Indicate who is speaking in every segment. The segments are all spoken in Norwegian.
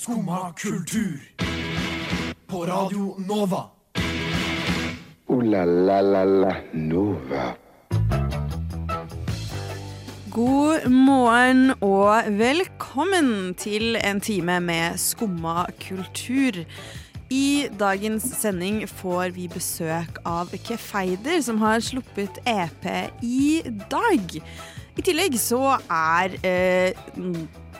Speaker 1: Skumma kultur. På Radio Nova.
Speaker 2: O-la-la-la-la Nova.
Speaker 3: God morgen og velkommen til en time med Skumma kultur. I dagens sending får vi besøk av Kefeider, som har sluppet EP i dag. I tillegg så er eh,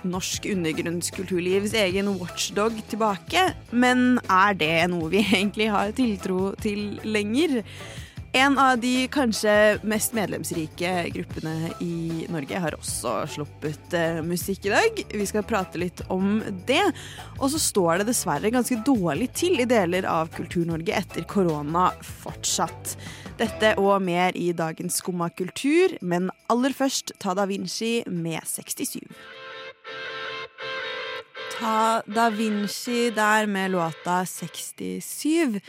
Speaker 3: norsk undergrunnskulturlivs egen watchdog tilbake. Men er det noe vi egentlig har tiltro til lenger? En av de kanskje mest medlemsrike gruppene i Norge har også sluppet eh, musikk i dag. Vi skal prate litt om det. Og så står det dessverre ganske dårlig til i deler av Kultur-Norge etter korona fortsatt. Dette og mer i dagens Skumma kultur, men aller først Ta Da Vinci med 67. Ta Da Vinci der med låta 67.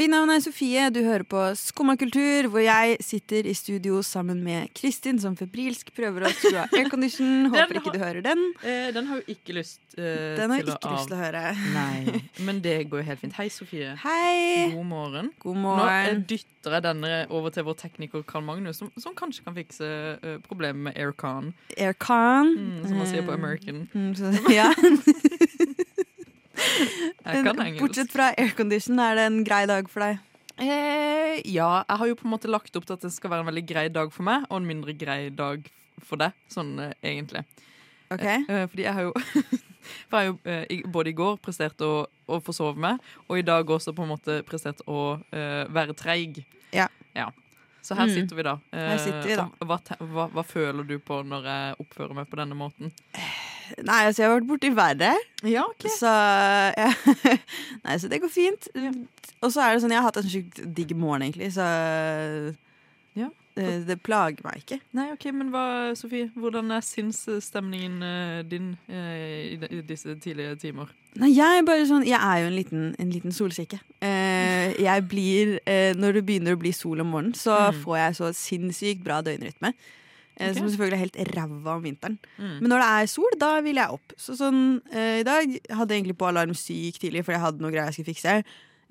Speaker 3: Mitt navn er Sofie, du hører på Skumma kultur, hvor jeg sitter i studio sammen med Kristin, som febrilsk prøver å skru av aircondition. Håper ikke du hører den.
Speaker 4: Eh, den har jo ikke lyst eh,
Speaker 3: Den har
Speaker 4: til
Speaker 3: ikke å lyst til å høre.
Speaker 4: Nei, men det går jo helt fint. Hei, Sofie.
Speaker 3: Hei!
Speaker 4: God morgen.
Speaker 3: God
Speaker 4: Nå eh, dytter jeg denne over til vår tekniker Karl Magnus, som, som kanskje kan fikse uh, problemet med aircon,
Speaker 3: Aircon.
Speaker 4: mm, som man sier på American.
Speaker 3: Mm, så, ja.
Speaker 4: Engelsk.
Speaker 3: Bortsett fra aircondition, er det en grei dag for deg?
Speaker 4: Eh, ja, jeg har jo på en måte lagt opp til at det skal være en veldig grei dag for meg, og en mindre grei dag for deg, sånn eh, egentlig.
Speaker 3: Ok?
Speaker 4: Eh, fordi jeg har jo For jeg har jo eh, både i går prestert å, å forsove meg, og i dag også på en måte prestert å eh, være treig.
Speaker 3: Ja. ja.
Speaker 4: Så her
Speaker 3: Mm.
Speaker 4: sitter vi, da.
Speaker 3: Her sitter vi, da.
Speaker 4: Hva, hva, hva føler du på når jeg oppfører meg på denne måten?
Speaker 3: Nei, altså, jeg har vært borti verre.
Speaker 4: Ja, ok.
Speaker 3: Så ja. Nei, så det går fint. Og så er det sånn, jeg har hatt en sjukt digg morgen, egentlig, så
Speaker 4: Ja.
Speaker 3: det, det plager meg ikke.
Speaker 4: Nei, ok, Men hva, Sofie, hvordan er sinnsstemningen eh, din eh, i, i disse tidlige timer?
Speaker 3: Nei, jeg er bare sånn Jeg er jo en liten, en liten solsikke. Eh, jeg blir eh, Når det begynner å bli sol om morgenen, så
Speaker 4: Mm.
Speaker 3: får jeg så sinnssykt bra døgnrytme. Eh,
Speaker 4: Ok.
Speaker 3: Som selvfølgelig er helt ræva om vinteren.
Speaker 4: Mm.
Speaker 3: Men når det er sol, da vil jeg opp. Så sånn, eh, I dag hadde jeg egentlig på alarm sykt tidlig, fordi jeg hadde noe greier jeg skulle fikse.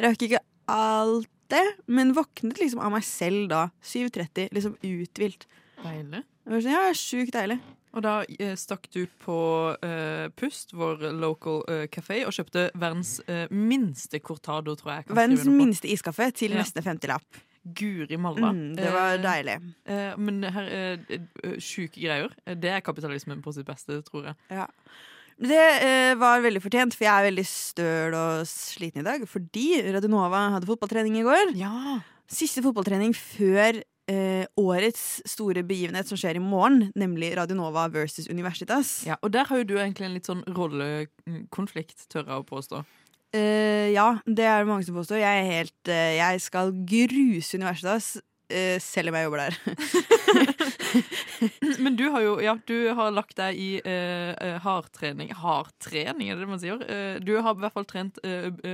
Speaker 3: Rakk ikke alt det, men våknet liksom av meg selv da. 7.30, liksom uthvilt.
Speaker 4: Deilig.
Speaker 3: Sånn, ja, Sjukt deilig.
Speaker 4: Og da eh, stakk du på eh, Pust, vår local eh, kafé, og kjøpte verdens eh, minste cortado, tror jeg. jeg
Speaker 3: Verdens minste iskaffe til
Speaker 4: Ja.
Speaker 3: neste 50-lapp.
Speaker 4: Guri malla.
Speaker 3: Mm, det var
Speaker 4: Eh,
Speaker 3: deilig.
Speaker 4: eh, men her eh, sjuke greier. Eh, Det er kapitalismen på sitt beste, tror jeg.
Speaker 3: Ja. Det eh, var veldig fortjent, for jeg er veldig støl og sliten i dag. Fordi Radionova hadde fotballtrening i går.
Speaker 4: Ja.
Speaker 3: Siste fotballtrening før eh, årets store begivenhet som skjer i morgen, nemlig Radionova versus Universitas.
Speaker 4: ja. Og der har jo du egentlig en litt sånn rollekonflikt, tør jeg å påstå.
Speaker 3: Eh, ja, det er det mange som påstår. Jeg, helt, uh, jeg skal gruse Universitas, eh, selv om jeg jobber der.
Speaker 4: Men du har jo ja, du har lagt deg i uh, eh, hardtrening Hardtrening, er det det man sier? Uh, du har i hvert fall trent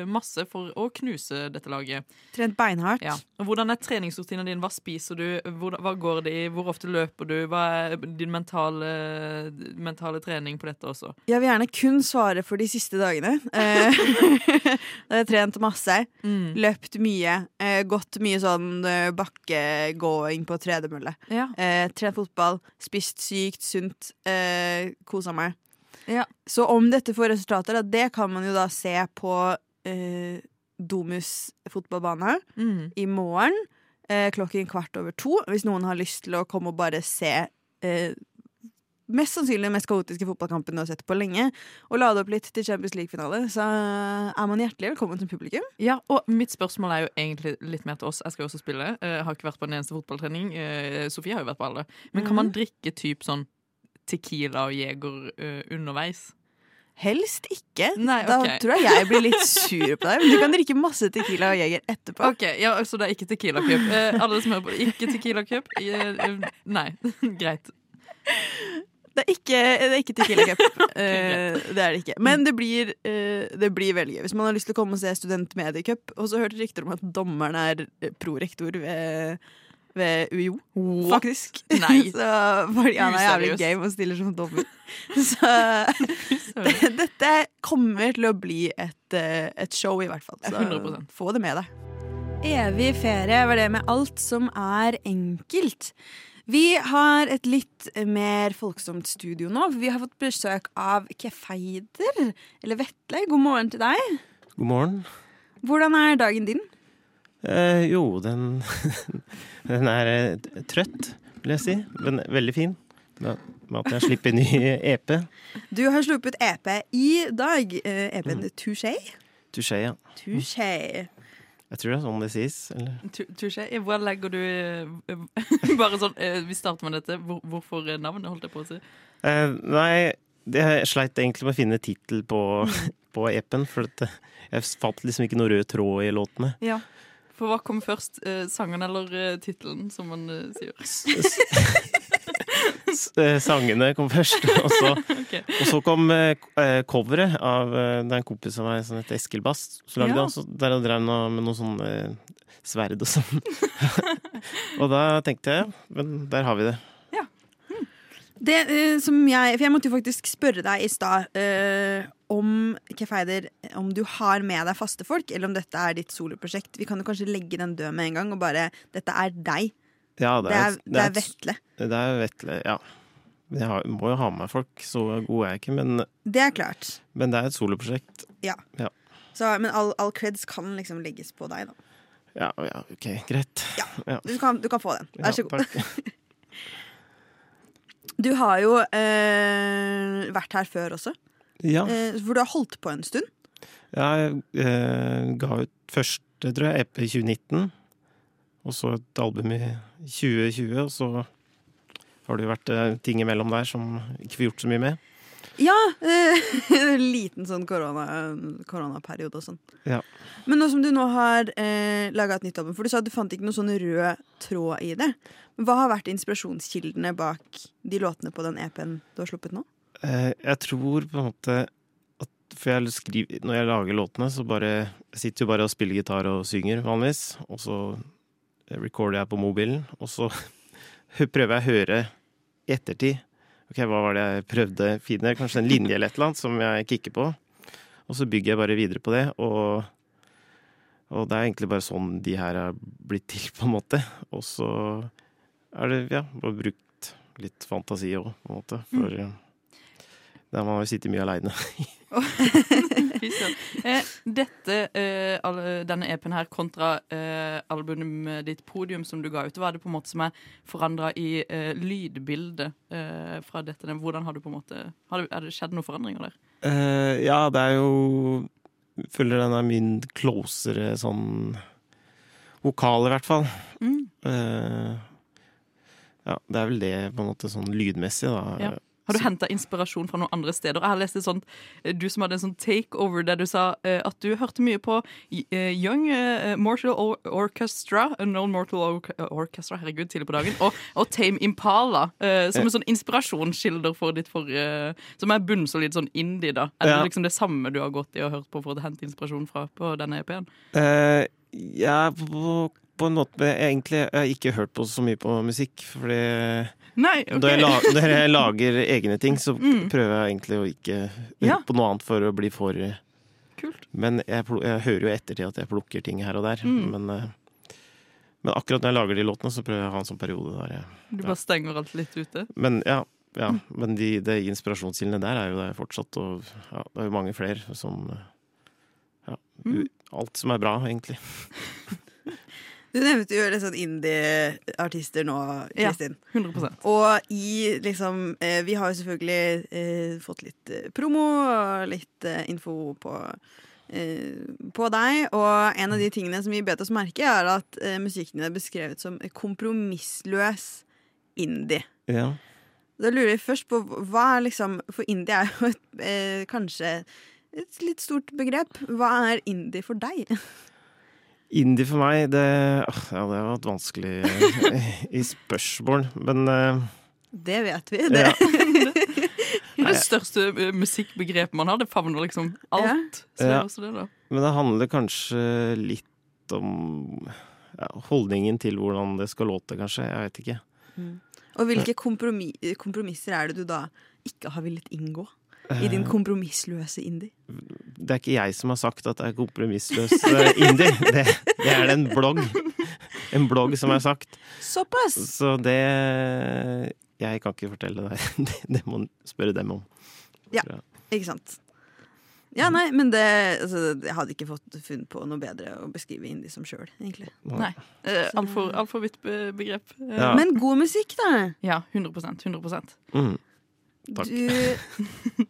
Speaker 4: masse for å knuse dette laget.
Speaker 3: Trent beinhardt.
Speaker 4: Ja. Og Hvordan er treningsrutinen din? Hva spiser du? Hvor, hva går det i? Hvor ofte løper du? Hva er din mentale, mentale trening på dette også?
Speaker 3: Jeg vil gjerne kun svare for de siste dagene. Eh, da har jeg trent masse.
Speaker 4: Mm.
Speaker 3: Løpt mye. Eh, gått mye sånn eh, bakkegåing på tredemølle.
Speaker 4: Ja.
Speaker 3: Eh, trent fotball. Spist sykt sunt. Eh, Kosa meg.
Speaker 4: Ja.
Speaker 3: Så om dette får resultater, det kan man jo da se på eh, Domus fotballbane
Speaker 4: Mm.
Speaker 3: i morgen eh, klokken kvart over to. Hvis noen har lyst til å komme og bare se eh, mest sannsynlig den mest kaotiske fotballkampen du har sett på lenge, og lade opp litt til Champions League-finale, så er man hjertelig velkommen som publikum.
Speaker 4: Ja, og mitt spørsmål er jo egentlig litt mer til oss. Jeg skal jo også spille. Eh, Jeg har ikke vært på en eneste fotballtrening. Eh, Sofie har jo vært på alle. Men kan man drikke typ sånn Tequila og Jeger eh, underveis?
Speaker 3: Helst ikke.
Speaker 4: Nei,
Speaker 3: Da tror jeg jeg blir litt sur på deg. Men du kan drikke masse Tequila og Jeger etterpå.
Speaker 4: Ok, ja, Så det er ikke Tequila Cup. Eh, alle som hører på, ikke Tequila Cup. Eh, eh, nei, greit.
Speaker 3: Det er ikke, det er ikke Tequila Cup. Eh, det er det ikke. Men det blir, eh, det blir veldig gøy. Hvis man har lyst til å komme og se Studentmediecup, og så hørte rykter om at dommeren er eh, prorektor ved, ved UiO, faktisk.
Speaker 4: Nei.
Speaker 3: så fordi han er jævlig game og stiller som dommer. Så det, dette Dette kommer til å bli et, eh, et show, i hvert fall. Så
Speaker 4: 100%.
Speaker 3: få det med deg. Evig ferie var det med alt som er enkelt. Vi har et litt mer folksomt studio nå. Vi har fått besøk av Kefeider, eller Vetle. God morgen til deg.
Speaker 5: God morgen.
Speaker 3: Hvordan er dagen din?
Speaker 5: Eh, jo, den, den er eh, trøtt, vil jeg si. Men veldig fin. Med at jeg slipper ny EP.
Speaker 3: Du har sluppet EP i dag. Eh, EP-en Touché.
Speaker 5: Touché, ja.
Speaker 3: Touché.
Speaker 5: Jeg tror det er sånn det sies. Eller?
Speaker 4: Touché. Hvor legger du eh, Bare sånn, eh, Vi starter med dette. Hvor, hvorfor navnet, holdt jeg på å si?
Speaker 5: Eh, nei, det, jeg sleit egentlig med å finne tittel på, på EP-en. For jeg fant liksom ikke noe rød tråd i låtene.
Speaker 4: Ja. For hva kom først? Eh, sangen eller eh, tittelen, som man eh, sier?
Speaker 5: S- eh, Sangene kom først, og så,
Speaker 4: Ok.
Speaker 5: og så kom eh, k- eh, coveret av eh, Det er en kompis av meg som heter Eskil Bast. Så lagde
Speaker 4: Ja.
Speaker 5: han så, der og drev noe, med noe sånn eh, sverd og sånn. og da tenkte jeg men der har vi det.
Speaker 3: Det eh, som jeg For jeg måtte jo faktisk spørre deg i stad eh, om Kefeider, om du har med deg faste folk, eller om dette er ditt soloprosjekt. Vi kan jo kanskje legge den død med en gang, og bare Dette er deg.
Speaker 5: Ja,
Speaker 3: Det er, det er
Speaker 5: et-
Speaker 3: Vetle.
Speaker 5: Det er Vetle, ja. Jeg har, må jo ha med folk, så god er jeg ikke. Men,
Speaker 3: Det er klart.
Speaker 5: men det er et soloprosjekt.
Speaker 3: Så, men all, all creds kan liksom legges på deg, da.
Speaker 5: Ja, ja, ok, greit.
Speaker 3: Du kan, du kan få den. Vær så
Speaker 5: Ja,
Speaker 3: god. Du har jo eh, vært her før også,
Speaker 5: Ja,
Speaker 3: eh, for du har holdt på en stund.
Speaker 5: jeg eh, ga ut første, tror jeg, EP i 2019. Og så et album i 2020, og så har det jo vært eh, ting imellom der som ikke får gjort så mye med.
Speaker 3: Ja! Eh, en liten sånn korona, koronaperiode og sånn.
Speaker 5: Ja.
Speaker 3: Men nå som du nå har eh, laga et nytt album, for du sa at du fant ikke noe sånn rød tråd i det. Hva har vært inspirasjonskildene bak de låtene på den EP-en du har sluppet nå?
Speaker 5: Eh, jeg tror på en måte at For jeg skriver, når jeg lager låtene, så bare Jeg sitter jo bare og spiller gitar og synger vanligvis. Og så recorder jeg på mobilen, og så prøver jeg å høre i ettertid. Ok, hva var det jeg prøvde? Finner kanskje en linje eller et eller annet som jeg kikker på. Og så bygger jeg bare videre på det. Og, og det er egentlig bare sånn de her er blitt til, på en måte. Og så er det, ja, bare brukt litt fantasi òg, på en måte. For mm. der man har jo sittet mye aleine.
Speaker 4: Fy søren. Eh, dette, eh, denne EP-en her kontra eh, albumet ditt Podium som du ga ut, hva er det på en måte som er forandra i lydbildet fra dette? Hvordan har du på en måte har det, det skjedd noen forandringer der?
Speaker 5: Ja, det er jo Føler den er min closere sånn Vokal, i hvert fall.
Speaker 4: Mm.
Speaker 5: Ja, det er vel det, på en måte, sånn lydmessig, da.
Speaker 4: Ja. Har du henta inspirasjon fra noen andre steder? Jeg har lest et sånt, eh, Du som hadde en sånn takeover der du sa eh, at du hørte mye på eh, Young Mortal Or Orchestra, Unknown Mortal Or Orchestra, herregud, tidlig på dagen, og, og Tame Impala, som en sånn inspirasjonskilder for ditt forrige Som er bunnsolid sånn indie, da. Er
Speaker 5: Ja.
Speaker 4: det liksom det samme du har gått i og hørt på for å hente inspirasjon fra på denne EP-en?
Speaker 5: Uh, ja, på, en måte egentlig ikke hørt på så mye på musikk, fordi
Speaker 4: Nei, okay.
Speaker 5: når, jeg la, når jeg lager egne ting, så prøver jeg egentlig å ikke høre
Speaker 4: Ja.
Speaker 5: på noe annet for å bli for
Speaker 4: Kult.
Speaker 5: Men jeg, jeg hører jo i ettertid at jeg plukker ting her og der.
Speaker 4: Mm.
Speaker 5: Men, eh, men akkurat når jeg lager de låtene, så prøver jeg å ha en sånn periode der jeg
Speaker 4: Du bare stenger alt litt ute?
Speaker 5: Men ja, ja men de, de inspirasjonskildene der er jo der fortsatt, og ja, det er jo mange flere som Ja. Mm. Alt som er bra, egentlig.
Speaker 3: Du nevnte jo litt sånn indie-artister nå, Kristin. Ja.
Speaker 4: 100%
Speaker 3: Og i liksom eh, Vi har jo selvfølgelig eh, fått litt eh, promo og litt eh, info på eh, på deg, og en av de tingene som vi bet oss merke, er at uh, musikken din er beskrevet som kompromissløs indie.
Speaker 5: Ja.
Speaker 3: Da lurer jeg først på hva er liksom For indie er jo et, eh, kanskje et litt stort begrep. Hva er indie for deg?
Speaker 5: Indie for meg, det Ja, det var et vanskelig eh, i spørsmål, men uh,
Speaker 3: Det vet vi. Det.
Speaker 5: ja.
Speaker 4: Det det største eh, musikkbegrepet man har. Det favner liksom alt. Så det
Speaker 5: Ja.
Speaker 4: er også det, da.
Speaker 5: Men det handler kanskje litt om ja, holdningen til hvordan det skal låte, kanskje. Jeg vet ikke.
Speaker 3: Og hvilke kompromi kompromisser er det du da ikke har villet inngå? I din kompromissløse indie?
Speaker 6: Det er ikke jeg som har sagt at det er kompromissløs eh, indie. Det, det er det en blogg. En blogg som har sagt.
Speaker 3: Såpass!
Speaker 6: Så det Jeg kan ikke fortelle deg. Det, det må du spørre dem om.
Speaker 3: Ja. Ikke sant? Ja, nei, men det altså, Jeg hadde ikke fått funnet på noe bedre å beskrive indie som sjøl, egentlig.
Speaker 4: Nei. Eh, Altfor alt vidt begrep. Eh,
Speaker 6: Ja.
Speaker 3: Men god musikk, da!
Speaker 4: ja, 100% 100
Speaker 6: Mm. Takk.
Speaker 3: Du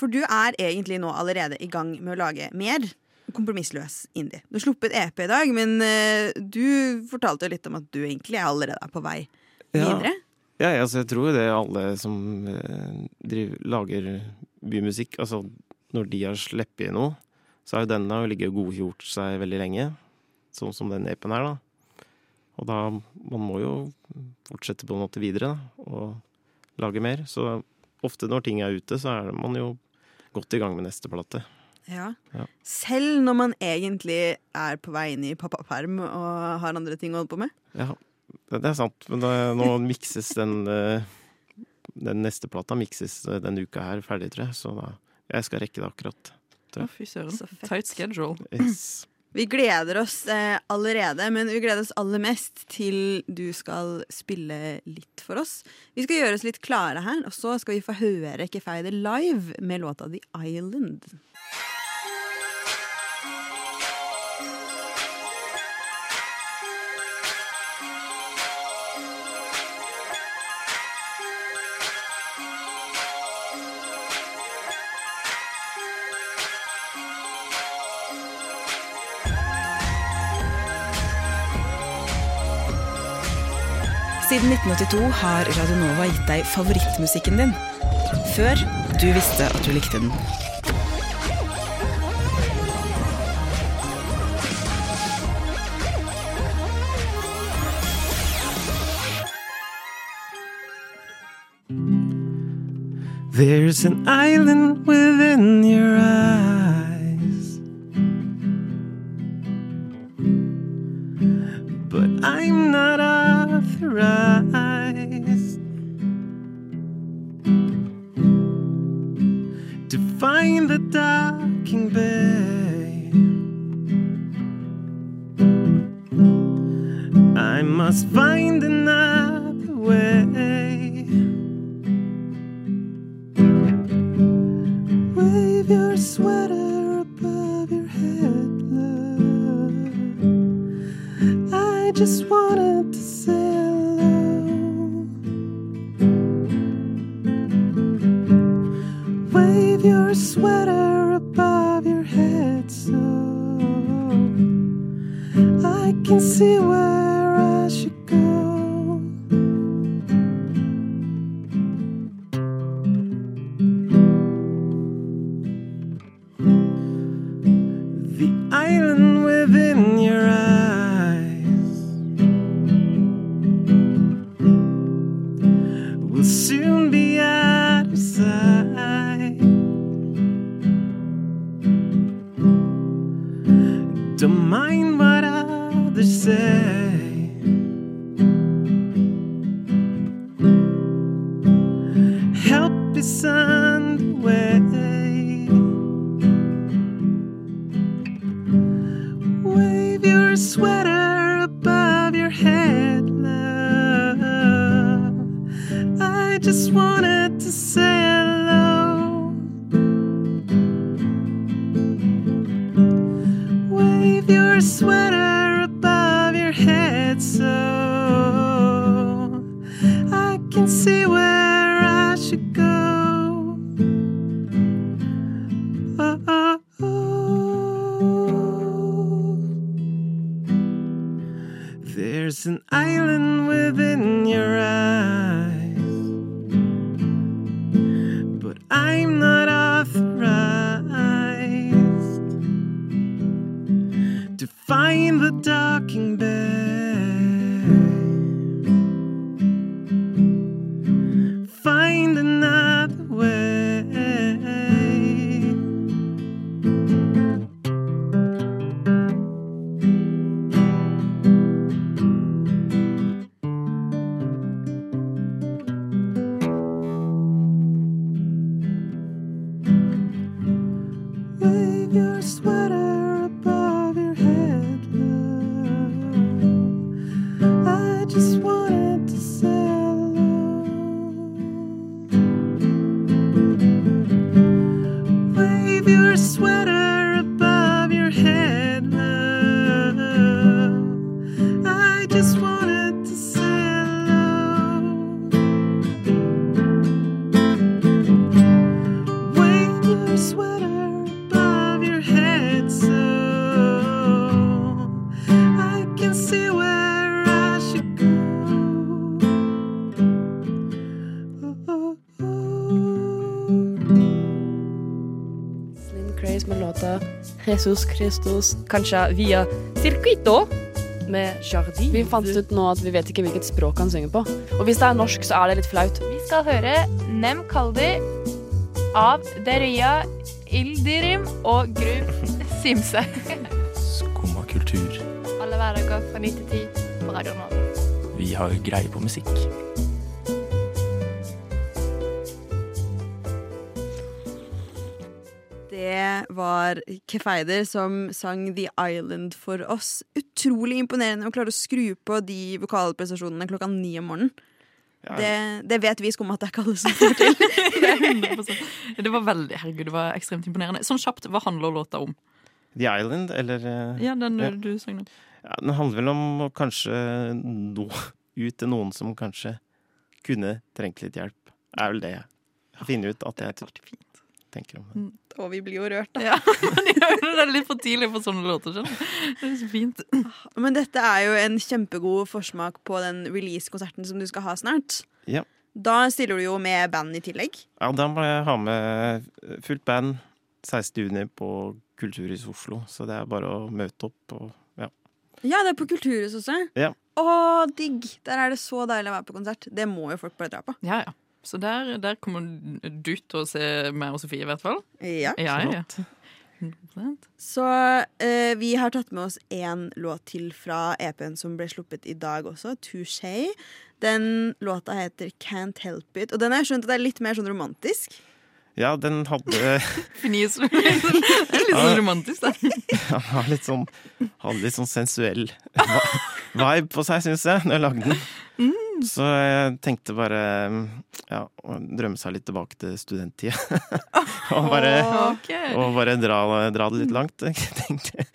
Speaker 3: For du er egentlig nå allerede i gang med å lage mer kompromissløs indie. Du har sluppet EP i dag, men eh, du fortalte jo litt om at du egentlig er allerede er på vei videre.
Speaker 6: Ja, altså, jeg tror jo det er alle som eh, driver, lager bymusikk Altså, når de har sluppet noe, så har jo denne jo ligget og godgjort seg veldig lenge. Sånn som den EP-en her, da. Og da Man må jo fortsette på en måte videre, da. Og lage mer. Så ofte når ting er ute, så er man jo godt i gang med neste plate.
Speaker 3: Ja.
Speaker 6: Ja.
Speaker 3: Selv når man egentlig er på vei inn i pappaperm og har andre ting å holde på med.
Speaker 6: Ja, det, er sant. Men det, nå mikses den eh, Den neste plata mikses eh, denne uka her ferdig, tror jeg. Så da, jeg skal rekke det akkurat.
Speaker 4: Å, fy søren. Tight schedule.
Speaker 6: Yes.
Speaker 3: Vi gleder oss eh, allerede, men vi gleder oss aller mest til du skal spille litt for oss. Vi skal gjøre oss litt klare her, og så skal vi få høre Kefeide live med låta The Island.
Speaker 7: Siden 1982 har Radionova gitt deg favorittmusikken din. Før du visste at du likte den.
Speaker 6: There's an island within your eyes. Your sweater above your head so I can see where
Speaker 8: Jesus Christus, kanskje via Circuito med Jardin. Vi fant ut nå at vi vet ikke hvilket språk han synger på. Og hvis det er norsk, så er det litt flaut.
Speaker 9: Vi skal høre Nem Kaldi av Deria Ildirim og Gru Simse.
Speaker 10: Skumma kultur.
Speaker 9: Alle hverdager fra 9 til 10 på Radio Nova.
Speaker 10: Vi har greie på musikk.
Speaker 3: Var Kefeider som sang The Island for oss. Utrolig imponerende å klare å skru på de vokalprestasjonene klokka ni om morgenen.
Speaker 5: Ja,
Speaker 3: Det, det vet vi skum at det er ikke alle som får til.
Speaker 4: Det 100%. Det var veldig, herregud, det var ekstremt imponerende. Sånn kjapt, hva handler låta om?
Speaker 5: The Island, eller eh,
Speaker 4: Ja, den
Speaker 5: Ja.
Speaker 4: du sang nå.
Speaker 5: ja, Den handler vel om å kanskje nå ut til noen som kanskje kunne trengt litt hjelp. Det Er vel det jeg finner ut at jeg. Tenker om.
Speaker 3: Og vi blir jo rørt, da.
Speaker 4: Ja, det er litt for tidlig for sånne låter, skjønner du. Det er så fint.
Speaker 3: Men dette er jo en kjempegod forsmak på den release-konserten som du skal ha snart.
Speaker 5: Ja.
Speaker 3: Da stiller du jo med band i tillegg.
Speaker 5: Ja, da må jeg ha med fullt band 16. juni på Kulturhus Oslo, så det er bare å møte opp og ja.
Speaker 3: Ja, det er på Kulturhuset også.
Speaker 5: Ja.
Speaker 3: Å, digg! Der er det så deilig å være på konsert. Det må jo folk bare dra på.
Speaker 4: Ja, ja. Så der, der kommer du til å se meg og Sofie, i hvert fall.
Speaker 3: Ja.
Speaker 4: Ja, ja.
Speaker 3: Så eh, vi har tatt med oss én låt til fra EP-en som ble sluppet i dag også, Touché. Den låta heter Can't Help It. Og den har jeg skjønt at det er litt mer sånn romantisk.
Speaker 5: Ja, den hadde
Speaker 4: Fnis. Det er litt sånn romantisk, da.
Speaker 5: Han har litt sånn, hadde litt sånn sensuell vibe på seg, syns jeg, når jeg lagde den. Så jeg tenkte bare ja, å drømme seg litt tilbake til studenttida. og bare,
Speaker 4: Ok.
Speaker 5: og bare dra, dra det litt langt, tenkte jeg.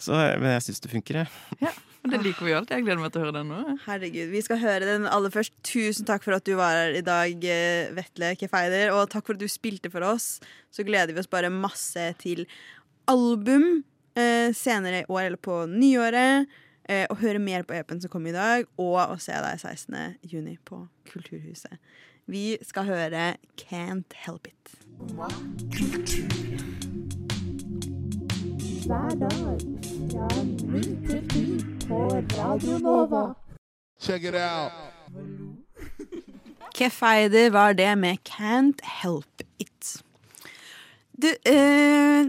Speaker 5: Så, men jeg syns det funker, jeg.
Speaker 4: Og Det liker vi jo alltid. Jeg gleder meg til å høre den nå.
Speaker 3: Herregud, Vi skal høre den aller først. Tusen takk for at du var her i dag, eh, Vetle Kefeider. Og takk for at du spilte for oss. Så gleder vi oss bare masse til album eh, senere i år, eller på nyåret. Eh, og høre mer på EP-en som kom i dag, og å se deg 16. juni på Kulturhuset. Vi skal høre Can't Help It.
Speaker 1: Check it out.
Speaker 3: Kefeider var det med Can't Help It. Du, eh,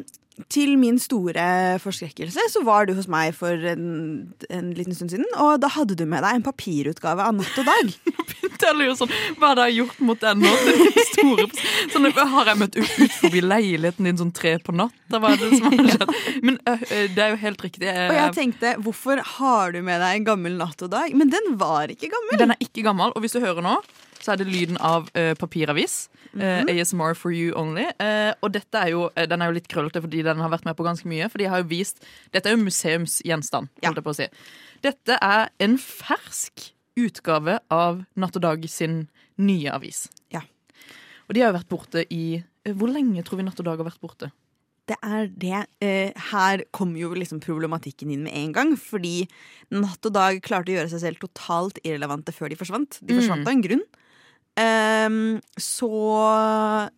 Speaker 3: til min store forskrekkelse så var du hos meg for en, en liten stund siden, og da hadde du med deg en papirutgave av Natt og Dag.
Speaker 4: Teller jo sånn, Hva har jeg gjort mot den nå? Er store, sånn, har jeg møtt ut, ut forbi leiligheten din sånn tre på natta? Hva er det som har skjedd? Men det er jo helt riktig.
Speaker 3: Og jeg tenkte, hvorfor har du med deg en gammel Natt og Dag? Men den var ikke gammel.
Speaker 4: Den er ikke gammel, og hvis du hører nå, så er det lyden av uh, papiravis. Eh, ASMR for you only. Uh, og dette er jo, den er jo litt krøllete fordi den har vært med på ganske mye. For de har jo vist Dette er jo museumsgjenstand, holdt jeg på å si. Dette er en fersk utgave av Natt og Dag sin nye avis.
Speaker 3: Ja.
Speaker 4: Og de har jo vært borte i Hvor lenge tror vi Natt og Dag har vært borte?
Speaker 3: Det er det. Eh, her kom jo liksom problematikken inn med en gang. Fordi Natt og Dag klarte å gjøre seg selv totalt irrelevante før de forsvant. De forsvant av en grunn. Ehm, så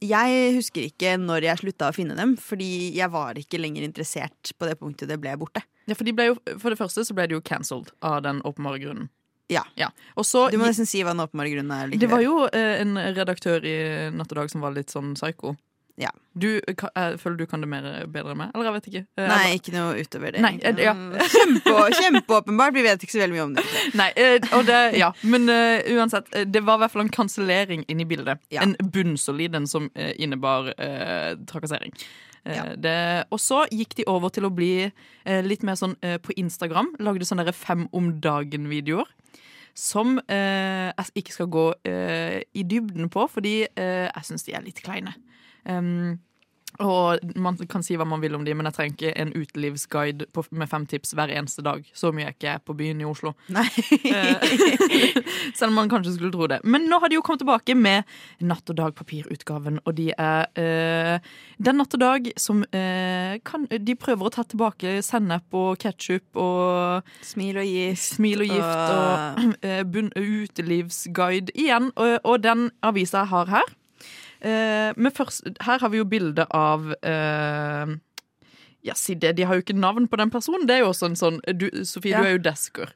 Speaker 3: jeg husker ikke når jeg slutta å finne dem, fordi jeg var ikke lenger interessert på det punktet det ble borte.
Speaker 4: Ja, for, de ble jo, for det første så ble de jo cancelled av den åpenbare grunnen.
Speaker 3: Ja.
Speaker 4: Og så
Speaker 3: Du må nesten si hva den åpenbare grunnen er.
Speaker 4: Det var jo eh, en redaktør i Natt og Dag som var litt sånn psycho.
Speaker 3: Ja.
Speaker 4: Du, jeg føler du kan det mer bedre meg? Eller jeg vet ikke. Eh,
Speaker 3: Nei, ikke noe utover det.
Speaker 4: Nei, eh, ja.
Speaker 3: Mm, Kjempe, kjempeåpenbart. Vi vet ikke så veldig mye om det.
Speaker 4: Nei, eh, og det, ja. Men uh, uansett, eh, det var i hvert fall en kansellering inni i bildet.
Speaker 3: Ja.
Speaker 4: En bunnsolid en som eh, innebar uh, trakassering. Eh,
Speaker 3: Ja.
Speaker 4: det, og så gikk de over til å bli eh, litt mer sånn eh, på Instagram. Lagde sånne der fem om dagen-videoer. Som eh, jeg ikke skal gå eh, i dybden på, fordi eh, jeg syns de er litt kleine. Um, Og man kan si hva man vil om de, men jeg trenger ikke en utelivsguide på, med fem tips hver eneste dag. Så mye er ikke jeg på byen i Oslo.
Speaker 3: Nei.
Speaker 4: Eh, Selv om man kanskje skulle tro det. Men nå har de jo kommet tilbake med Natt og dag-papirutgaven, og de er eh, Den Natt og Dag som eh, kan De prøver å ta tilbake sennep og ketsjup og
Speaker 3: Smil og gift.
Speaker 4: Smil og gift og eh, bunn, utelivsguide igjen. Og, og den avisa jeg har her men først, Her har vi jo bilde av eh, Ja, si det, de har jo ikke navn på den personen. Det er jo også en sånn du, Sofie,
Speaker 3: Ja.
Speaker 4: du er jo desker.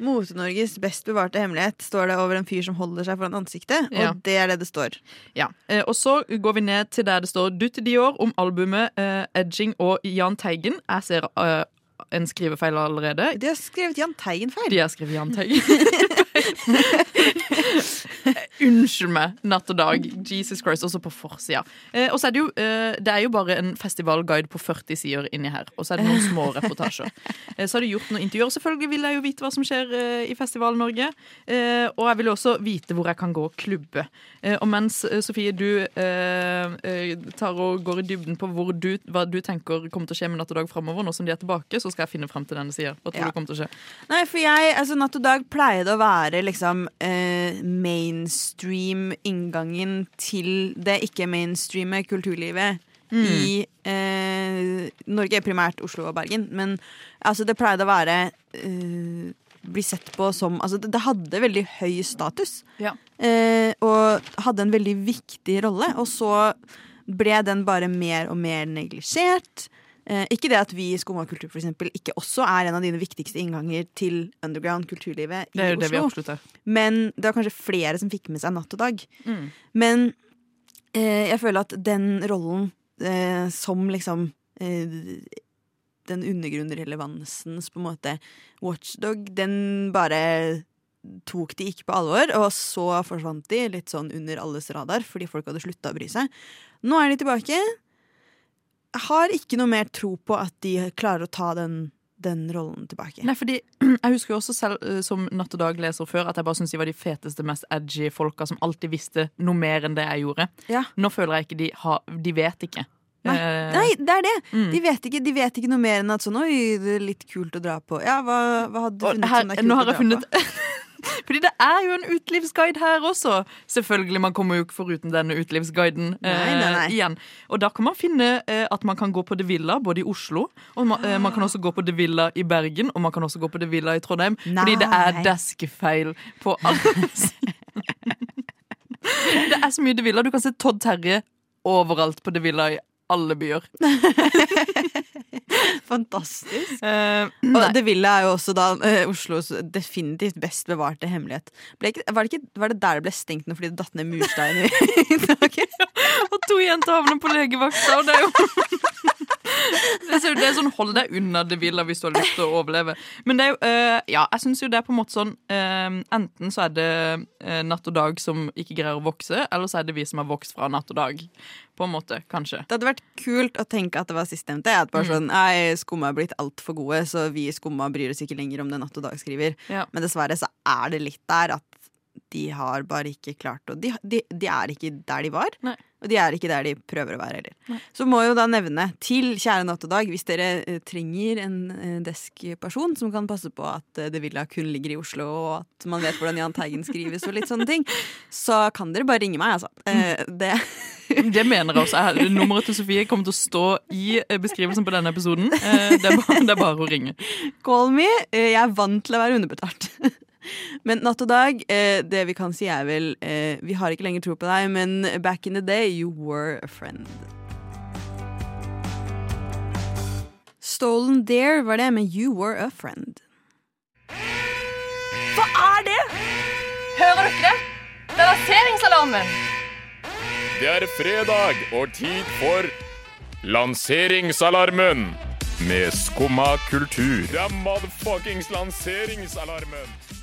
Speaker 3: Mote-Norges best bevarte hemmelighet står det over en fyr som holder seg foran ansiktet.
Speaker 4: Ja.
Speaker 3: Og det er det det står.
Speaker 4: Ja, eh, Og så går vi ned til der det står Dutt Dior om albumet eh, Edging og Jahn Teigen. Jeg ser eh, en skrivefeil allerede.
Speaker 3: De har skrevet Jahn Teigen-feil.
Speaker 4: De har skrevet Jahn Teigen. Unnskyld meg, natt og dag. Jesus Christ, også på forsida. Eh, og så er det jo eh, Det er jo bare en festivalguide på 40 sider inni her. Og så er det noen små reportasjer. Eh, så har de gjort noen intervjuer. Selvfølgelig vil jeg jo vite hva som skjer eh, i Festival-Norge. Eh, og jeg vil også vite hvor jeg kan gå og klubbe. Eh, og mens Sofie, du tar og går i dybden på hvor du, hva du tenker kommer til å skje med Natt og Dag framover, nå som de er tilbake, så skal jeg finne frem til denne sida. Hva tror
Speaker 3: Ja.
Speaker 4: du kommer til å skje?
Speaker 3: Nei, for jeg, altså Natt og Dag pleide å være liksom eh, mainstream inngangen til det ikke-mainstreame kulturlivet
Speaker 4: Mm.
Speaker 3: i eh, Norge, primært Oslo og Bergen. Men altså, det pleide å være eh, bli sett på som Altså, det, det hadde veldig høy status.
Speaker 4: Ja.
Speaker 3: Eh, og hadde en veldig viktig rolle. Og så ble den bare mer og mer neglisjert. Eh, ikke det at vi i Skumma kultur for eksempel, ikke også er en av dine viktigste innganger til underground kulturlivet i
Speaker 4: Det er det
Speaker 3: Oslo. Men det var kanskje flere som fikk med seg Natt og Dag.
Speaker 4: Mm.
Speaker 3: Men eh, jeg føler at den rollen eh, som liksom eh, Den undergrunnrelevansens på en måte watchdog, den bare tok de ikke på alvor, og så forsvant de litt sånn under alles radar fordi folk hadde slutta å bry seg. Nå er de tilbake. Jeg har ikke noe mer tro på at de klarer å ta den, den rollen tilbake.
Speaker 4: Nei, fordi Jeg husker jo også selv eh, som Natt og Dag-leser før at jeg bare syntes de var de feteste, mest edgy folka som alltid visste noe mer enn det jeg gjorde.
Speaker 3: Ja.
Speaker 4: Nå føler jeg ikke de har De vet ikke.
Speaker 3: Nei,
Speaker 4: Eh,
Speaker 3: nei, det er det!
Speaker 4: Mm.
Speaker 3: De, vet ikke, de vet ikke noe mer enn at sånn Oi, det er litt kult å dra på. Ja, hva, hva hadde du funnet
Speaker 4: her,
Speaker 3: som det er kult
Speaker 4: nå
Speaker 3: å
Speaker 4: har jeg
Speaker 3: dra
Speaker 4: funnet
Speaker 3: på?
Speaker 4: Fordi det er jo en utelivsguide her også. Selvfølgelig, Man kommer jo ikke foruten denne utelivsguiden
Speaker 3: Nei, nei, nei.
Speaker 4: igjen. Og da kan man finne eh, at man kan gå på The Villa både i Oslo, og man, eh, man kan også gå på The Villa i Bergen, og man kan også gå på The Villa i Trondheim. Fordi det er deskefeil på alle Det er så mye The Villa. Du kan se Todd Terje overalt på The Villa i alle byer.
Speaker 3: Fantastisk.
Speaker 4: Uh,
Speaker 3: Og
Speaker 4: nei.
Speaker 3: Det Villa er jo også da uh, Oslos definitivt best bevarte hemmelighet. Ble ikke, var, det ikke, var det der det ble stengt nå fordi det datt ned murstein i taket?
Speaker 4: Og to jenter havner på legevakta, og det er jo det er, det er sånn hold deg unna det ville hvis du har lyst til å overleve. Men det er jo, eh, ja, jeg syns jo det er på en måte sånn uh, Enten så er det uh, natt og dag som ikke greier å vokse, eller så er det vi som har vokst fra natt og dag. På en måte, kanskje.
Speaker 3: Det hadde vært kult å tenke at det var sistnevnte. At bare
Speaker 4: Mm.
Speaker 3: sånn, nei, Skumma er blitt altfor gode, så vi i Skumma bryr oss ikke lenger om det Natt og Dag skriver.
Speaker 4: Ja.
Speaker 3: Men dessverre så er det litt der at de har bare ikke klart å De, de, de er ikke der de var.
Speaker 4: Nei.
Speaker 3: Og de er ikke der de prøver å være heller.
Speaker 4: Nei.
Speaker 3: Så må jeg jo da nevne til kjære Natt og Dag, hvis dere eh, trenger en eh, desk-person som kan passe på at eh, The Villa kun ligger i Oslo, og at man vet hvordan Jahn Teigen skrives og litt sånne ting, så kan dere bare ringe meg, altså. Eh, det
Speaker 4: Det mener jeg også. Nummeret til Sofie kommer til å stå i eh, beskrivelsen på denne episoden. Eh, Det er bare, det er bare å ringe.
Speaker 3: Call me. Jeg er vant til å være underbetalt. Men natt og dag, eh, det vi kan si er vel eh, Vi har ikke lenger tro på deg, men back in the day, you were a friend. Stolen Dare var det med You Were a Friend.
Speaker 9: Hva er det? Hører dere det? Det er lanseringsalarmen.
Speaker 11: Det er fredag og tid for Lanseringsalarmen med Skumma kultur. Det er motherfuckings lanseringsalarmen.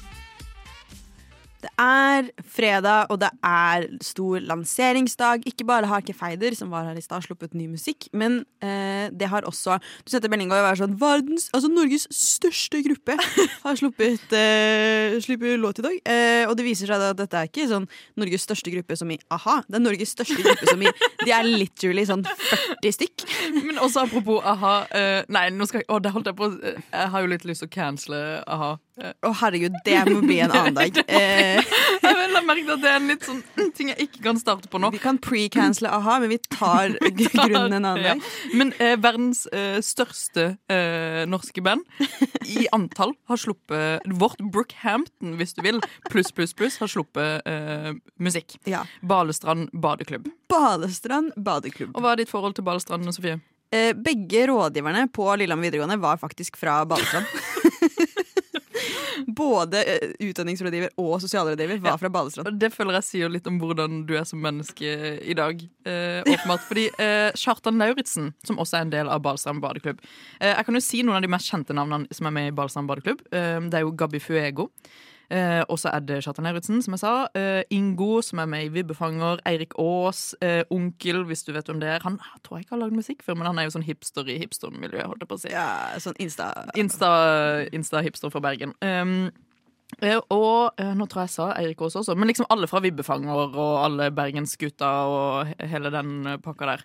Speaker 3: Det er fredag, og det er stor lanseringsdag. Ikke bare har Kefeider, som var her i stad, sluppet ny musikk, men eh, det har også Du setter meldinga og er sånn Verdens, altså Norges største gruppe har sluppet, eh, sluppet låt i dag. Eh, og det viser seg at dette er ikke sånn Norges største gruppe som i a-ha. Det er Norges største gruppe som i De er literally sånn 40 stykk.
Speaker 4: Men også apropos a-ha. eh, nei, nå skal jeg Å, det holdt jeg på Jeg har jo litt lyst til å cancele a-ha. Eh,
Speaker 3: Å herregud, det må bli en annen dag. Eh,
Speaker 4: jeg vil ha merket at det er en litt sånn ting jeg ikke kan starte på nå.
Speaker 3: vi kan pre-cancele a-ha, men vi tar grunnen en annen
Speaker 4: Ja.
Speaker 3: dag.
Speaker 4: Men eh, verdens eh, største eh, norske band i antall har sluppet Vårt Brookhampton, hvis du vil, pluss, pluss, pluss, har sluppet eh, musikk.
Speaker 3: Ja.
Speaker 4: Balestrand badeklubb.
Speaker 3: Balestrand badeklubb.
Speaker 4: Og hva er ditt forhold til Balestrand, Sofie?
Speaker 3: Eh, begge rådgiverne på Lillehammer videregående var faktisk fra Balestrand. Både eh, utdanningsrådgiver og sosialrådgiver var fra Balestrand.
Speaker 4: Det føler jeg sier litt om hvordan du er som menneske i dag. Eh, åpenbart. Fordi eh, Kjartan Lauritzen, som også er en del av Balestrand badeklubb eh, Jeg kan jo si noen av de mest kjente navnene som er med i Balestrand badeklubb. Eh, det er jo Gabi Fuego. Eh, og så er det Kjartan Lauritzen, som jeg sa. Eh, Ingo, som er med i Vibbefanger. Eirik Aas. Eh, Onkel, hvis du vet hvem det er. Han jeg tror jeg ikke har lagd musikk før, men han er jo sånn hipster i hipstermiljøet. holdt jeg på å si.
Speaker 3: Ja, sånn Insta.
Speaker 4: Insta- Insta-hipster fra Bergen. Um, og eh, nå tror jeg jeg sa Eirik Aas også, men liksom alle fra Vibbefanger og alle Bergensgutta og hele den eh, pakka der.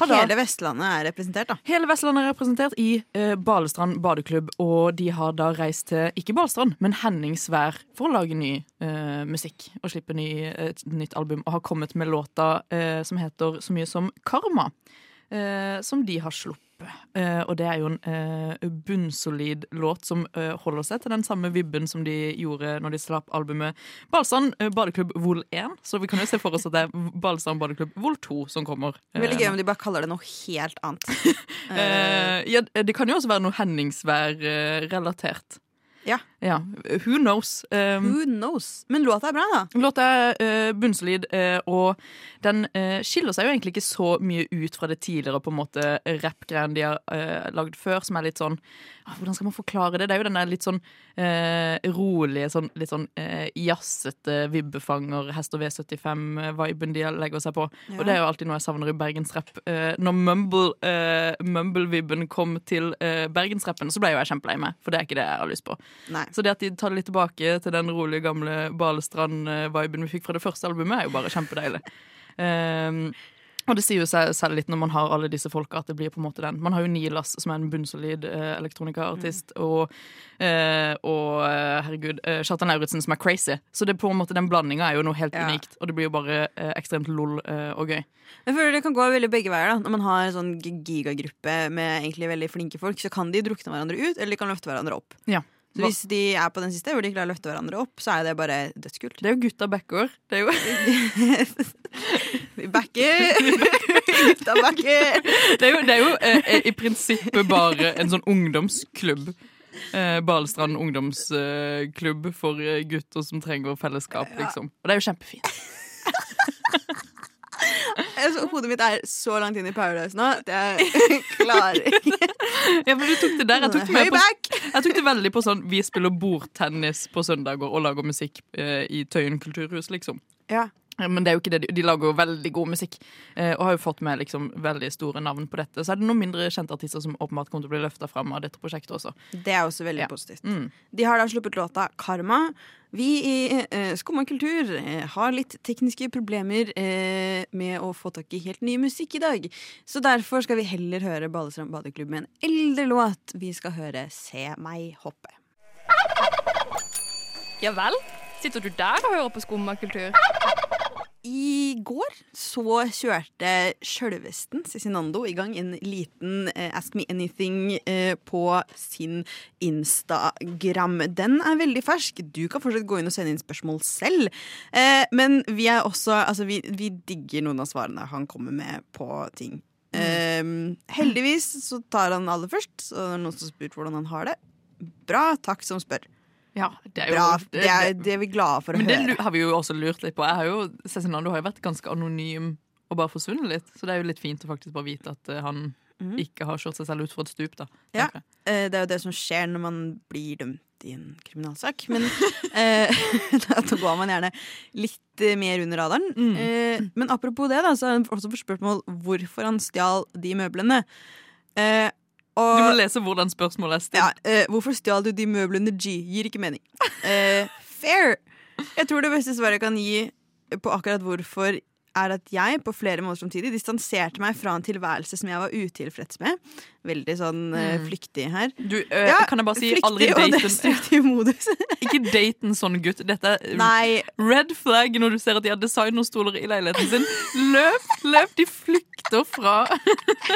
Speaker 4: Hadde,
Speaker 3: Hele Vestlandet er representert, da.
Speaker 4: Hele Vestlandet er representert i eh, Balestrand badeklubb, og de har da reist til ikke Balestrand, men Henningsvær for å lage ny eh, musikk og slippe ny, et nytt album, og har kommet med låta eh, som heter så mye som Karma, eh, som de har sluppet. Eh, og det er jo en eh, bunnsolid låt som eh, holder seg til den samme vibben som de gjorde når de slapp albumet Balestrand eh, badeklubb vol 1. Så vi kan jo se for oss at det er Balestrand badeklubb vol 2 som kommer.
Speaker 3: Veldig gøy om de bare kaller det noe helt annet.
Speaker 4: Ja, det kan jo også være noe Henningsvær-relatert.
Speaker 3: Ja.
Speaker 4: Ja. Who knows? Um,
Speaker 3: Who knows? Men låta er bra, da.
Speaker 4: Låta er uh, bunnsolid, uh, og den uh, skiller seg jo egentlig ikke så mye ut fra det tidligere på en måte rappgreiene de har uh, lagd før, som er litt sånn ah, Hvordan skal man forklare det? Det er jo den der litt sånn rolige, sånn, litt sånn jazzete vibbefanger, Hester V75-viben de legger seg på.
Speaker 3: Ja.
Speaker 4: Og det er jo alltid noe jeg savner i bergensrapp. Uh, når mumble, mumble-vibben kom til bergensrappen, så ble jo jeg kjempelei meg, for det er ikke det jeg har lyst på.
Speaker 3: Nei.
Speaker 4: Så det at de tar det litt tilbake til den rolige, gamle Balestrand-viben vi fikk fra det første albumet, er jo bare kjempedeilig. Um, og det sier jo seg selv litt når man har alle disse folka, at det blir på en måte den. Man har jo Nilas, som er en bunnsolid eh, elektronikaartist, og, eh, og eh, herregud, eh, Kjartan Lauritzen, som er crazy. Så det på en måte den blandinga er jo noe helt
Speaker 3: Ja.
Speaker 4: unikt, og det blir jo bare eh, ekstremt lol eh, og gøy.
Speaker 3: Jeg føler det kan gå veldig begge veier. da Når man har en sånn gigagruppe med egentlig veldig flinke folk, så kan de drukne hverandre ut, eller de kan løfte hverandre opp.
Speaker 4: Ja.
Speaker 3: Så hvis de er på den siste, hvor de klarer å løfte hverandre opp, så er det bare dødskult.
Speaker 4: Det er jo gutta backer. Det er jo
Speaker 3: Vi backer! Gutta backer!
Speaker 4: Det er jo, det er jo eh, i prinsippet bare en sånn ungdomsklubb. Eh, Balestrand ungdomsklubb for eh, gutter som trenger fellesskap, liksom. Og det er jo kjempefint.
Speaker 3: Altså, hodet mitt er så langt inn i Paradise nå at jeg klarer ikke.
Speaker 4: Ja, men du tok det der. Jeg tok det, på, jeg tok det veldig på sånn Vi spiller bordtennis på søndager og lager musikk eh, i Tøyen kulturhus, liksom.
Speaker 3: Ja.
Speaker 4: Men det er jo ikke det, de- lager jo veldig god musikk eh, og har jo fått med liksom veldig store navn på dette. Så er det noen mindre kjente artister som åpenbart kommer til å bli løfta fram av dette prosjektet også.
Speaker 3: Det er også veldig
Speaker 4: Ja.
Speaker 3: positivt.
Speaker 4: Mm.
Speaker 3: De har da sluppet låta 'Karma'. Vi i eh, Skumma kultur eh, har litt tekniske problemer eh, med å få tak i helt ny musikk i dag. Så derfor skal vi heller høre Balestrand badeklubb med en eldre låt. Vi skal høre 'Se meg hoppe'.
Speaker 9: Ja vel? Sitter du der og hører på skummakultur?
Speaker 3: I går så kjørte sjølvesten Cezinando i gang en liten eh, Ask Me Anything eh, på sin Instagram. Den er veldig fersk. Du kan fortsatt gå inn og sende inn spørsmål selv. Eh, men vi er også Altså, vi, vi digger noen av svarene han kommer med på ting. Eh, heldigvis så tar han aller først, så det er noen som har spurt hvordan han har det. Bra, takk som spør.
Speaker 4: Ja, det er jo
Speaker 3: Bra, det er, det er vi glade for å
Speaker 4: Men det
Speaker 3: Men
Speaker 4: det har vi jo også lurt litt på. Jeg har jo, Cezinando har jo vært ganske anonym og bare forsvunnet litt. Så det er jo litt fint å faktisk bare vite at eh, han
Speaker 3: Mhm.
Speaker 4: ikke har kjørt seg selv ut fra et stup. da
Speaker 3: Ja, eh, det er jo det som skjer når man blir dømt i en kriminalsak. Men eh, da går man gjerne litt eh, mer under radaren.
Speaker 4: Mm.
Speaker 3: Eh, men apropos det, da, så har han også fått spørsmål hvorfor han stjal de møblene. Eh, og,
Speaker 4: Du må lese hvordan spørsmålet er stilt.
Speaker 3: ja, uh, hvorfor stjal du de møblene G? Gir ikke mening. Uh, fair! Jeg tror det beste svaret jeg kan gi på akkurat hvorfor, er at jeg på flere måter samtidig distanserte meg fra en tilværelse som jeg var utilfreds med. Veldig sånn eh,
Speaker 4: Mm.
Speaker 3: flyktig her.
Speaker 4: Du, øh,
Speaker 3: Ja,
Speaker 4: kan jeg bare si
Speaker 3: flyktig
Speaker 4: aldri
Speaker 3: og
Speaker 4: date en
Speaker 3: destruktiv modus.
Speaker 4: Ikke date en sånn gutt. Dette er
Speaker 3: Nei,
Speaker 4: red flag når du ser at de har designerstoler i leiligheten sin. Løp, løp! De flykter fra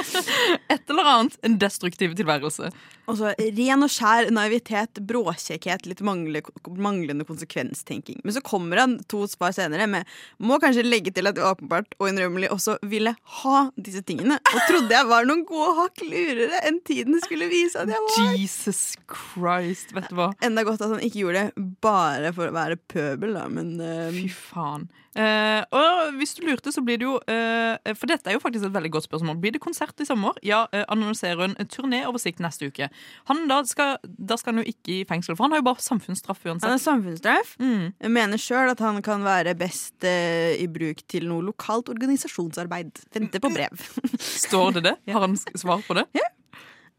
Speaker 4: et eller annet. En destruktiv tilværelse.
Speaker 3: Og så ren og skjær naivitet, bråkjekkhet, litt mangle, manglende konsekvenstenking. Men så kommer han to spar senere med Må kanskje legge til at jeg åpenbart og innrømmelig også ville ha disse tingene. Og trodde jeg var noen gode hakk lurere enn tiden skulle vise at jeg var.
Speaker 4: Jesus Christ, vet du hva.
Speaker 3: Enda godt at han ikke gjorde det bare for å være pøbel, da, men uh,
Speaker 4: Fy faen. Eh, og hvis du lurte, så blir det jo uh, For dette er jo faktisk et veldig godt spørsmål. Blir det konsert i sommer? Ja, uh, annonserer en turnéoversikt neste uke. Han da skal, da skal han jo ikke i fengsel, for han har jo bare samfunnsstraff uansett.
Speaker 3: han er samfunnsstraff.
Speaker 4: Mm.
Speaker 3: Jeg mener sjøl at han kan være best i bruk til noe lokalt organisasjonsarbeid. Venter på brev.
Speaker 4: Står det det? Har han svar på det?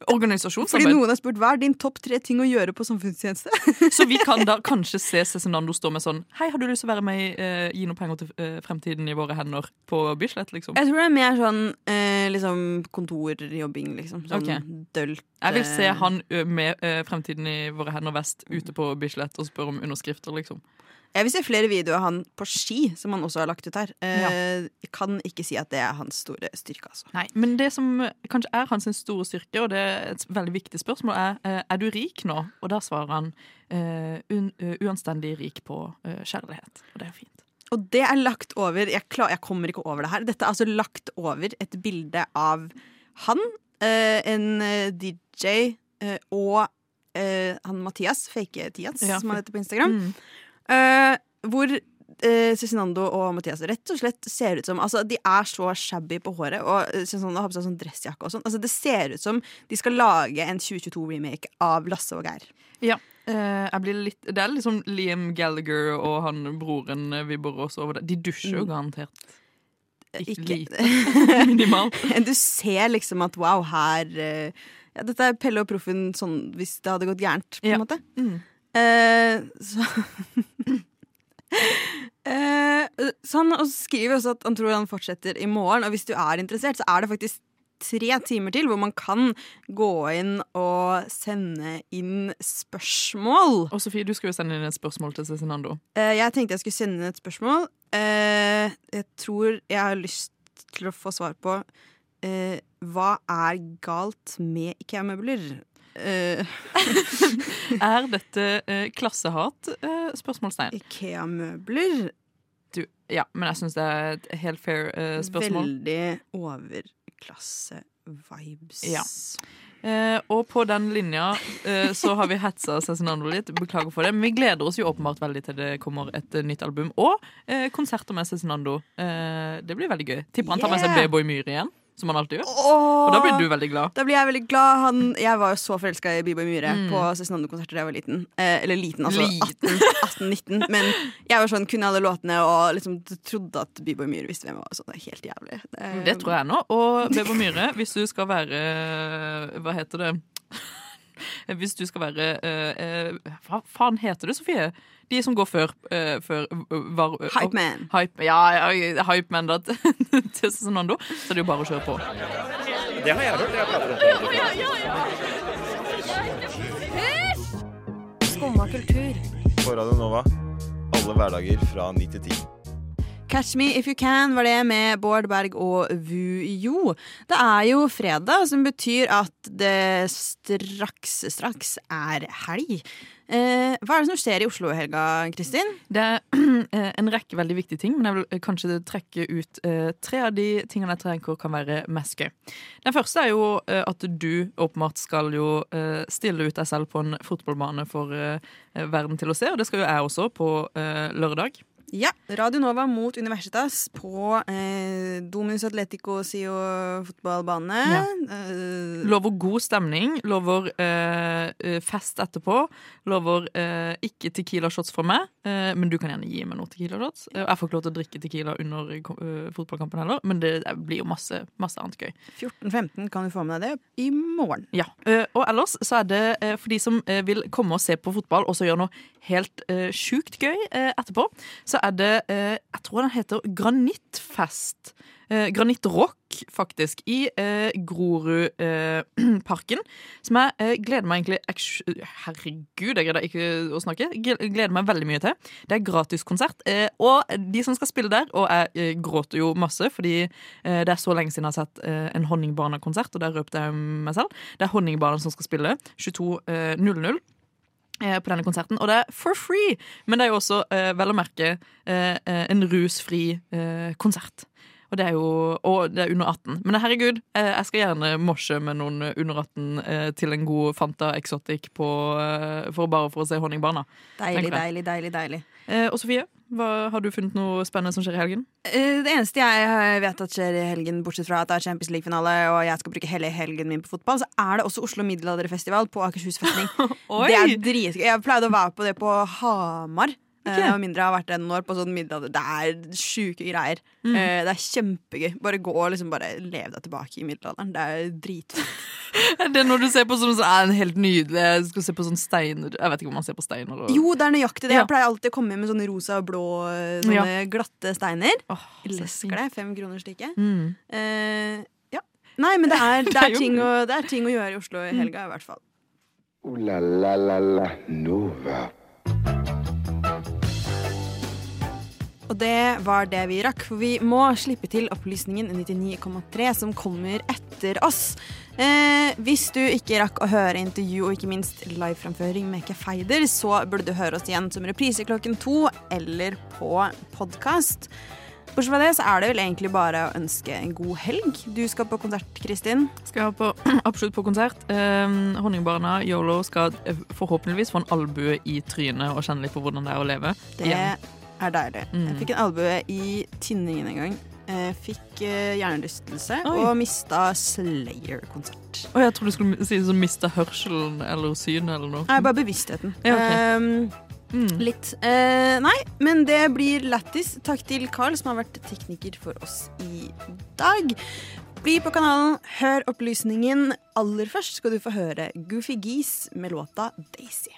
Speaker 3: Fordi
Speaker 4: Organisasjonsarbeid.
Speaker 3: noen har spurt hva er din topp tre ting å gjøre på samfunnstjeneste?
Speaker 4: Så vi kan da kanskje se Cezinando stå med sånn Hei, har du lyst til å være med i eh, Gi noe penger til eh, fremtiden i våre hender på Bislett, liksom?
Speaker 3: Jeg tror det er mer sånn eh, liksom kontorjobbing, liksom. Sånn
Speaker 4: Ok.
Speaker 3: dølt.
Speaker 4: Jeg vil se
Speaker 3: eh,
Speaker 4: han ø, med ø, fremtiden i våre hender vest ute på Bislett og spørre om underskrifter, liksom.
Speaker 3: Jeg vil se flere videoer av han på ski, som han også har lagt ut her. Eh, Jeg kan ikke si at det er hans store styrke, altså.
Speaker 4: Nei, Men det som kanskje er hans store styrke, og det er et veldig viktig spørsmål, er eh, er du rik nå? Og da svarer han uh, uanstendig rik på uh, kjærlighet. Og det er fint.
Speaker 3: Og det er lagt over jeg, klar, jeg kommer ikke over det her. Dette er altså lagt over et bilde av han, eh, en DJ eh, og eh, han Mathias, fake-Tias,
Speaker 4: Ja,
Speaker 3: som han heter på Instagram.
Speaker 4: Mm.
Speaker 3: Eh, hvor Cezinando og Mathias rett og slett ser ut som Altså, De er så shabby på håret, og eh, Cezinando har på seg sånn dressjakke og sånn. Altså, det ser ut som de skal lage en 2022-remake av Lasse og Geir.
Speaker 4: Ja. Uh, litt, det er liksom Liam Gallagher og han broren vibber også over det. De dusjer jo
Speaker 3: Mm.
Speaker 4: garantert. Ikke, lite. Minimalt.
Speaker 3: Du ser liksom at wow, her ja, Dette er Pelle og Proffen sånn hvis det hadde gått gærent, på en
Speaker 4: Ja.
Speaker 3: måte.
Speaker 4: Mm.
Speaker 3: Eh, så eh, Så han skriver også at han tror han fortsetter i morgen, og hvis du er interessert, så er det faktisk tre timer til hvor man kan gå inn og sende inn spørsmål.
Speaker 4: Og Sofie, du skal jo sende inn et spørsmål til Cezinando.
Speaker 3: Eh, jeg tenkte jeg skulle sende inn et spørsmål. Eh, jeg tror jeg har lyst til å få svar på eh, Hva er galt med Ikea-møbler? Eh,
Speaker 4: Er dette uh, klassehat? Uh, spørsmålstegn.
Speaker 3: Ikea-møbler?
Speaker 4: Du, ja, men jeg syns det er et helt fair uh, spørsmål.
Speaker 3: Veldig overklasse-vibes.
Speaker 4: Ja. Eh, og på den linja eh, så har vi hetsa Cezinando litt. Beklager for det. Men vi gleder oss jo åpenbart veldig til det kommer et nytt album. Og eh, konserter med Cezinando. Det blir veldig gøy. Tipper han tar med seg! B-Boy Myhre igjen, som han alltid gjør.
Speaker 3: Åh!
Speaker 4: Og da blir du veldig glad.
Speaker 3: Da blir jeg veldig glad. Han, jeg var jo så forelska i Biboy Myhre
Speaker 4: Mm.
Speaker 3: på Cezinando-konserter da jeg var liten. Eh, eller liten, altså. 18-19. Men jeg var sånn, kunne alle låtene og liksom trodde at Biboy Myhre visste hvem jeg var. Så det er helt jævlig. Det,
Speaker 4: Det tror jeg nå. Og B-Boy Myhre, hvis du skal være Hva heter det? Hvis du skal være eh, eh, Hva faen heter det, Sofie? De som går før, uh, før var,
Speaker 3: uh,
Speaker 4: Hype, ja, ja, Hypeman da, til Cezinando. Så det er jo bare å kjøre på.
Speaker 12: Det har jeg hørt. Jeg prater om
Speaker 13: Skumma kultur.
Speaker 14: På Radio Nova. Alle hverdager fra 9 til 10.
Speaker 3: Catch Me If You Can var det med Bård Berg og Vujo. Det er jo fredag, som betyr at det straks, straks er helg. Eh, hva er det som skjer i Oslo i helga, Kristin?
Speaker 4: Det er eh, en rekke veldig viktige ting, men jeg vil eh, kanskje trekke ut eh, tre av de tingene jeg tenker kan være mest gøy. Den første er jo at du åpenbart skal jo stille ut deg selv på en fotballbane for verden til å se, og det skal jo jeg også på lørdag.
Speaker 3: Ja, Radio Nova mot Universitas på eh, Dominus Atletico Sio fotballbane.
Speaker 4: Ja.
Speaker 3: Eh,
Speaker 4: Lover god stemning, lover eh, eh, fest etterpå. Lover eh, ikke Tequila shots fra meg, eh, men du kan gjerne gi meg noen Tequila shots. Eh, Jeg får ikke lov til å drikke Tequila under fotballkampen heller, men det, blir jo masse, masse annet gøy.
Speaker 3: 14.15 kan du få med deg det i morgen.
Speaker 4: Ja, eh, og ellers så er det for de som vil komme og se på fotball og så gjøre noe helt uh, sjukt gøy uh, etterpå, så er det uh, Jeg tror den heter Granittfest. Uh, Granittrock, faktisk, i uh, Grorudparken. som jeg gleder meg egentlig Herregud, jeg greide ikke å snakke. Gl- Gleder meg veldig mye til. Det er gratiskonsert. Uh, og de som skal spille der, og jeg gråter jo masse, fordi det er så lenge siden jeg har sett en Honningbarna-konsert, og der røpte jeg meg selv. Det er Honningbarna som skal spille 22.00 eh, på denne konserten, og det er for free! Men det er jo også, eh, vel å merke, eh, eh, en rusfri eh, konsert. Og det er jo og det er under 18. Men herregud, eh, jeg skal gjerne morse med noen under 18 eh, til en god Fanta Exotic på, eh, for bare for å se Honningbarna.
Speaker 3: Deilig, deilig, deilig. deilig.
Speaker 4: Eh, og Sofie, hva, har du funnet noe spennende som skjer i helgen?
Speaker 3: Eh, Det eneste jeg eh, vet at skjer i helgen, bortsett fra at det er Champions League-finale og jeg skal bruke hele helgen min på fotball, så er det også Oslo Middelalderfestival på Akershus festning. Det er dritgøy. Jeg pleide å være på det på Hamar.
Speaker 4: Ok.
Speaker 3: Okay. Og mindre jeg har vært det noen år på sånn middelalder. Det er sjuke greier.
Speaker 4: Mm.
Speaker 3: Eh, Det er kjempegøy. Bare gå og liksom bare lev deg tilbake i middelalderen. Det er dritfett.
Speaker 4: Det er når du ser på sånn som er en helt nydelig Jeg skal se på sånn steiner Jeg vet ikke om man ser på steiner. Og...
Speaker 3: Jo, det er nøyaktig det.
Speaker 4: Ja.
Speaker 3: Jeg pleier alltid å komme med sånne rosa og blå sånne ja. glatte steiner. Elsker det. Fem kroner stykket.
Speaker 4: Mm.
Speaker 3: Eh, ja. Nei, men det er, det,
Speaker 2: er
Speaker 3: er ting å, det er ting å gjøre i Oslo i helga, i hvert fall.
Speaker 2: Uh, la la la la Nova.
Speaker 3: Og det var det vi rakk, for vi må slippe til opplysningen 99,3 som kommer etter oss. Eh, hvis du ikke rakk å høre intervju og ikke minst liveframføring med Kefeider, så burde du høre oss igjen som reprise klokken to eller på podkast. Bortsett fra det så er det vel egentlig bare å ønske en god helg. Du skal på konsert, Kristin.
Speaker 4: Skal på, absolutt på konsert. Um, Honningbarna Yolo skal eh, forhåpentligvis få en albue i trynet og kjenne litt på hvordan det er å leve.
Speaker 3: Det
Speaker 4: igjen.
Speaker 3: Er deilig.
Speaker 4: Mm.
Speaker 3: Jeg fikk en albue i tinningen en gang. Jeg fikk eh, hjernerystelse
Speaker 4: Oi.
Speaker 3: og mista Slayer-konsert.
Speaker 4: Oh, jeg tror du skulle si som mista hørselen eller synet eller noe.
Speaker 3: Nei, bare bevisstheten.
Speaker 4: Ja, okay.
Speaker 3: um, mm. Litt. Eh, nei, men det blir lættis. Takk til Carl, som har vært tekniker for oss i dag. Bli på kanalen, hør opplysningen. Aller først skal du få høre Goofy Geese med låta Daisy.